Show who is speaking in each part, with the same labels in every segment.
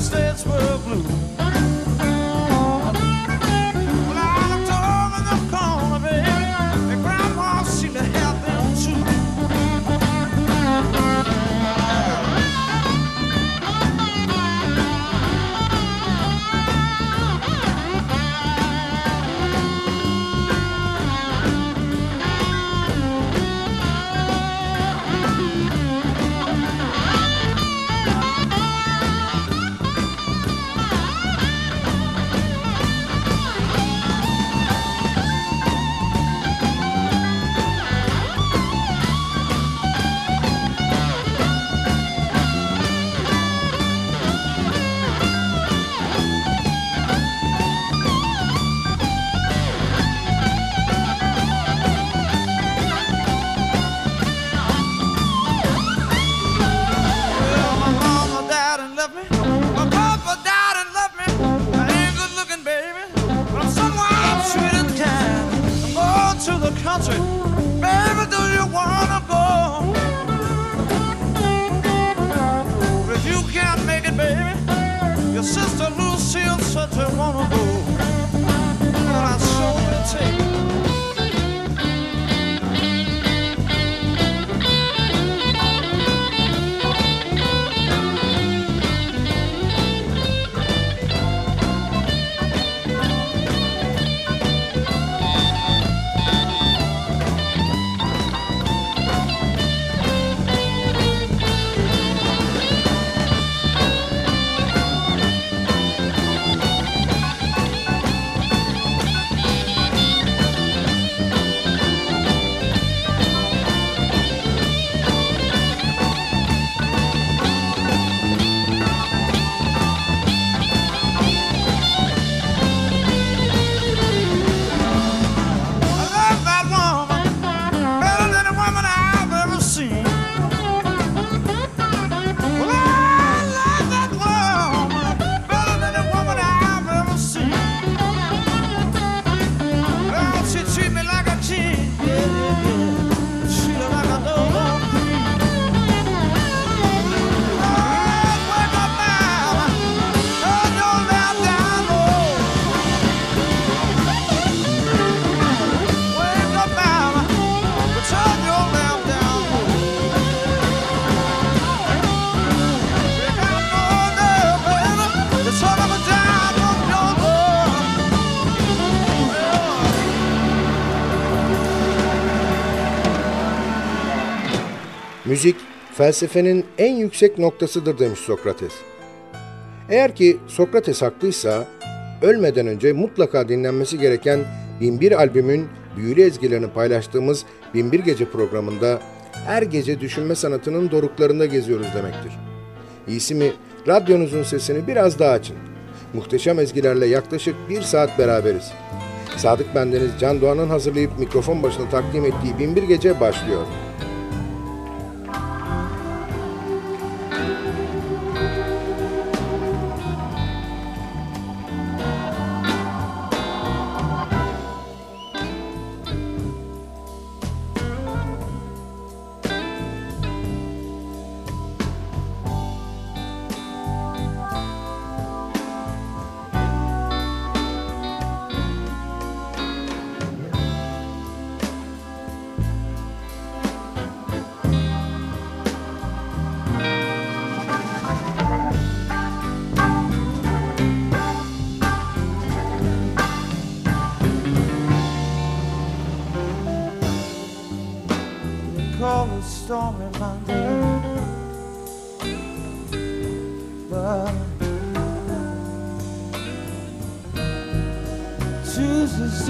Speaker 1: states were blue.
Speaker 2: Müzik felsefenin en yüksek noktasıdır demiş Sokrates. Eğer ki Sokrates haklıysa ölmeden önce mutlaka dinlenmesi gereken 1001 albümün büyülü ezgilerini paylaştığımız 1001 Gece programında her gece düşünme sanatının doruklarında geziyoruz demektir. İyisi mi radyonuzun sesini biraz daha açın. Muhteşem ezgilerle yaklaşık bir saat beraberiz. Sadık Bendeniz Can Doğan'ın hazırlayıp mikrofon başına takdim ettiği 1001 Gece başlıyor.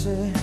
Speaker 1: sé.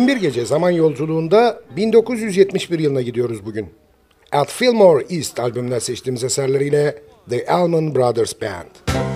Speaker 2: Binbir Gece zaman yolculuğunda 1971 yılına gidiyoruz bugün. At Fillmore East albümünden seçtiğimiz eserleriyle The Allman Brothers Band.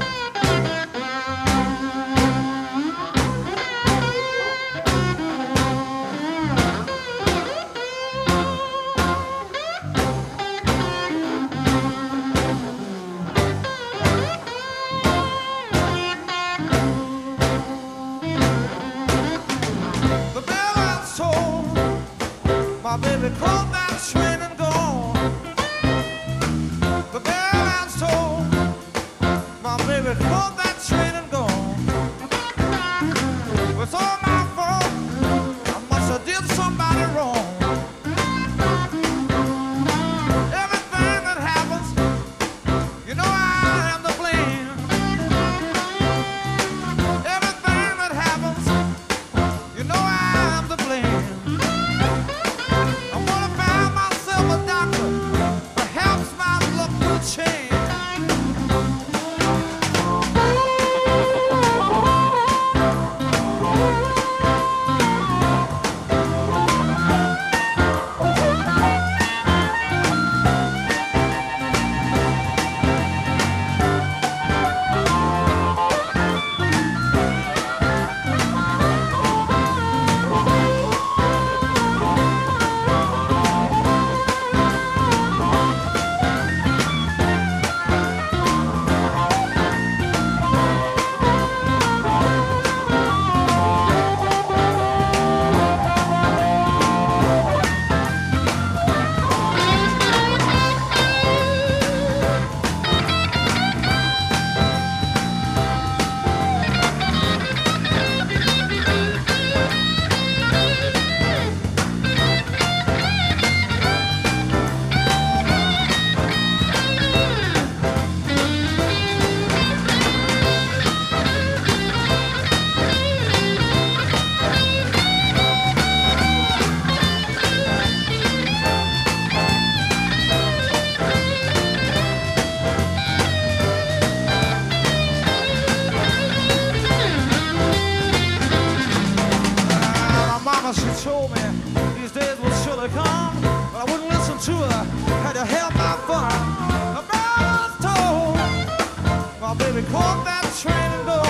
Speaker 1: Baby caught that train and gone.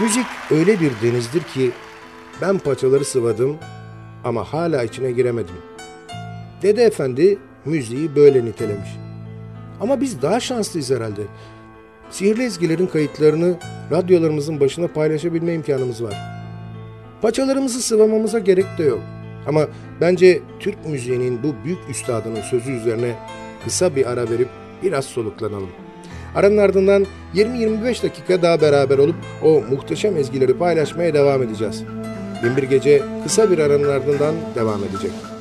Speaker 2: Müzik öyle bir denizdir ki ben paçaları sıvadım ama hala içine giremedim. Dede Efendi müziği böyle nitelemiş. Ama biz daha şanslıyız herhalde. Sihirli ezgilerin kayıtlarını radyolarımızın başına paylaşabilme imkanımız var. Paçalarımızı sıvamamıza gerek de yok. Ama bence Türk müziğinin bu büyük üstadının sözü üzerine kısa bir ara verip biraz soluklanalım. Aranın ardından 20-25 dakika daha beraber olup o muhteşem ezgileri paylaşmaya devam edeceğiz. Binbir Gece kısa bir aranın ardından devam edecek.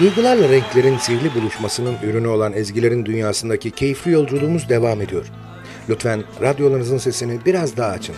Speaker 2: Duygularla renklerin sihirli buluşmasının ürünü olan ezgilerin dünyasındaki keyifli yolculuğumuz devam ediyor. Lütfen radyolarınızın sesini biraz daha açın.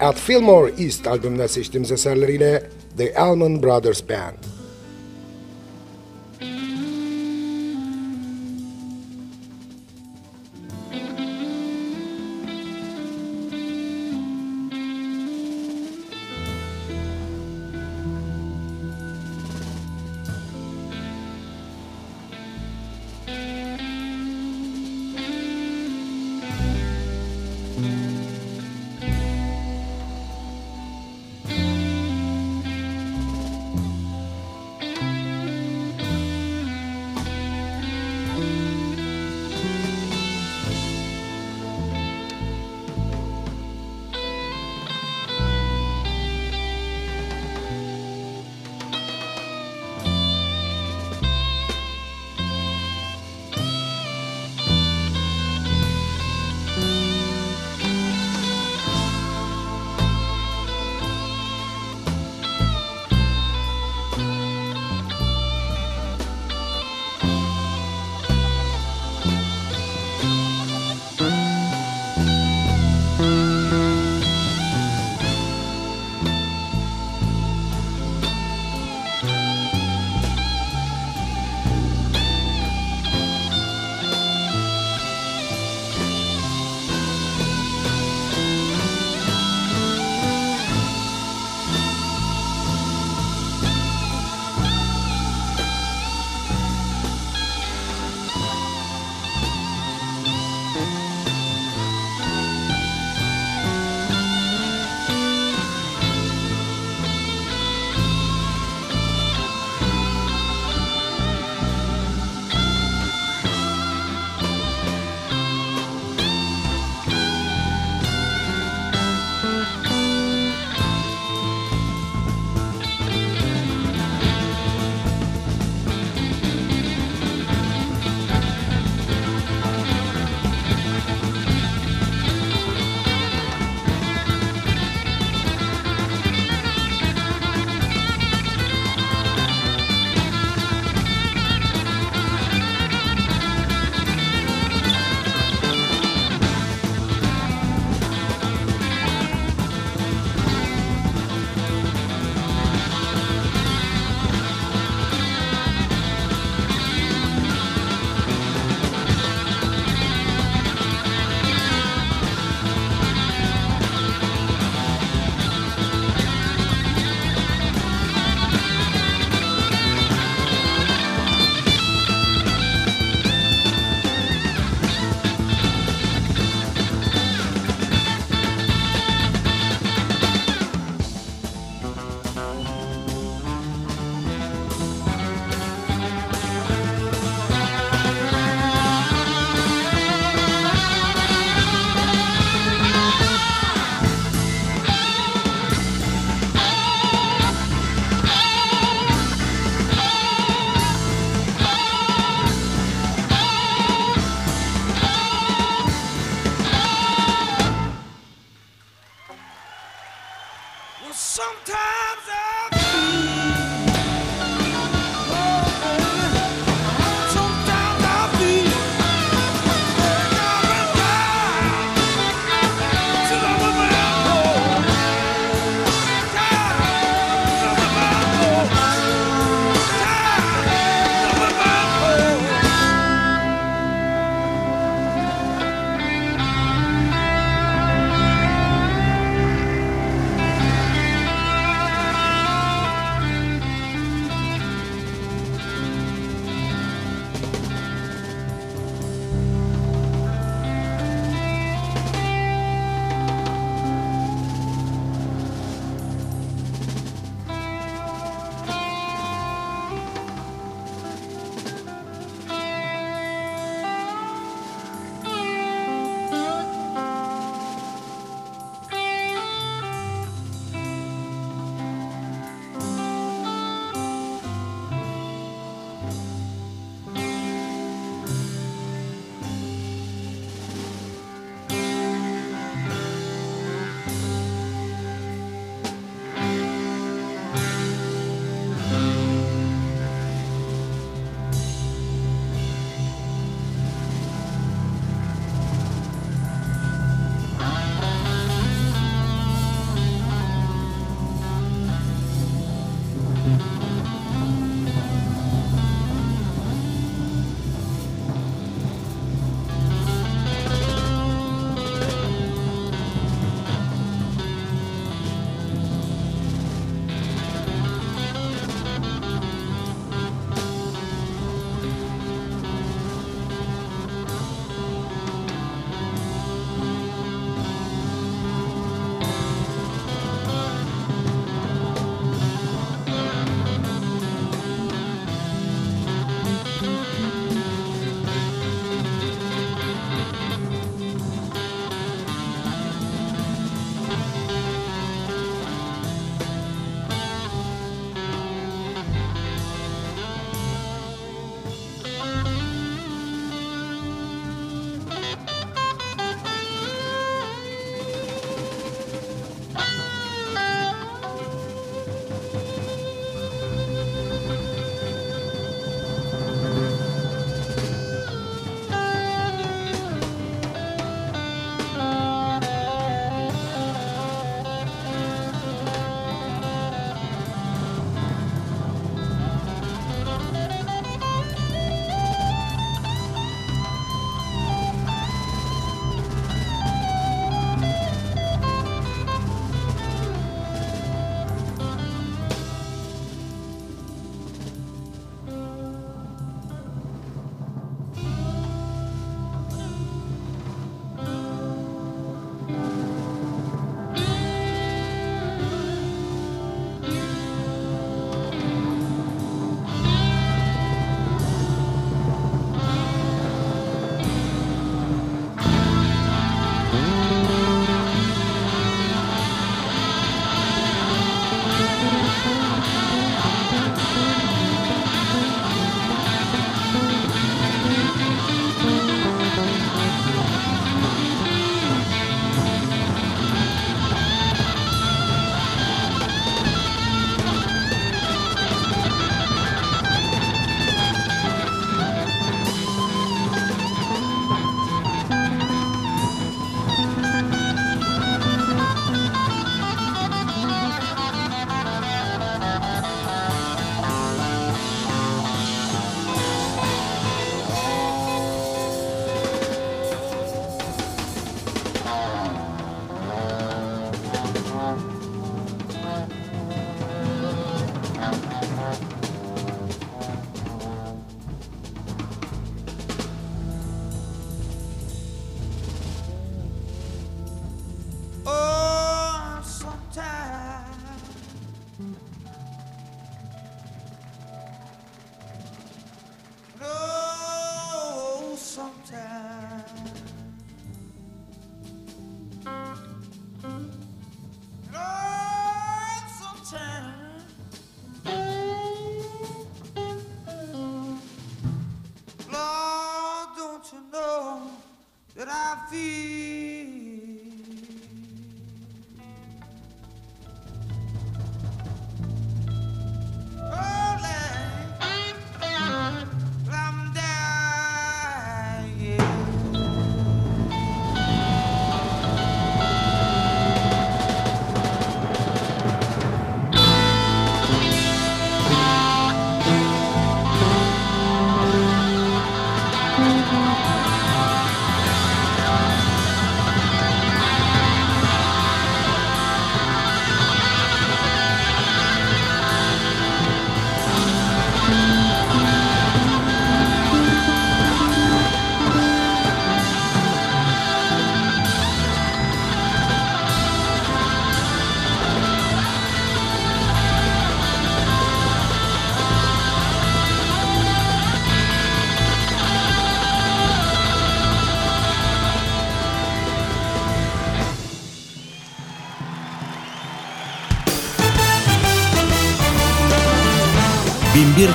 Speaker 1: At Fillmore East albümünden seçtiğimiz eserleriyle The Allman Brothers Band.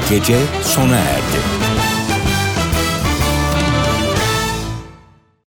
Speaker 3: Gece sona erdi.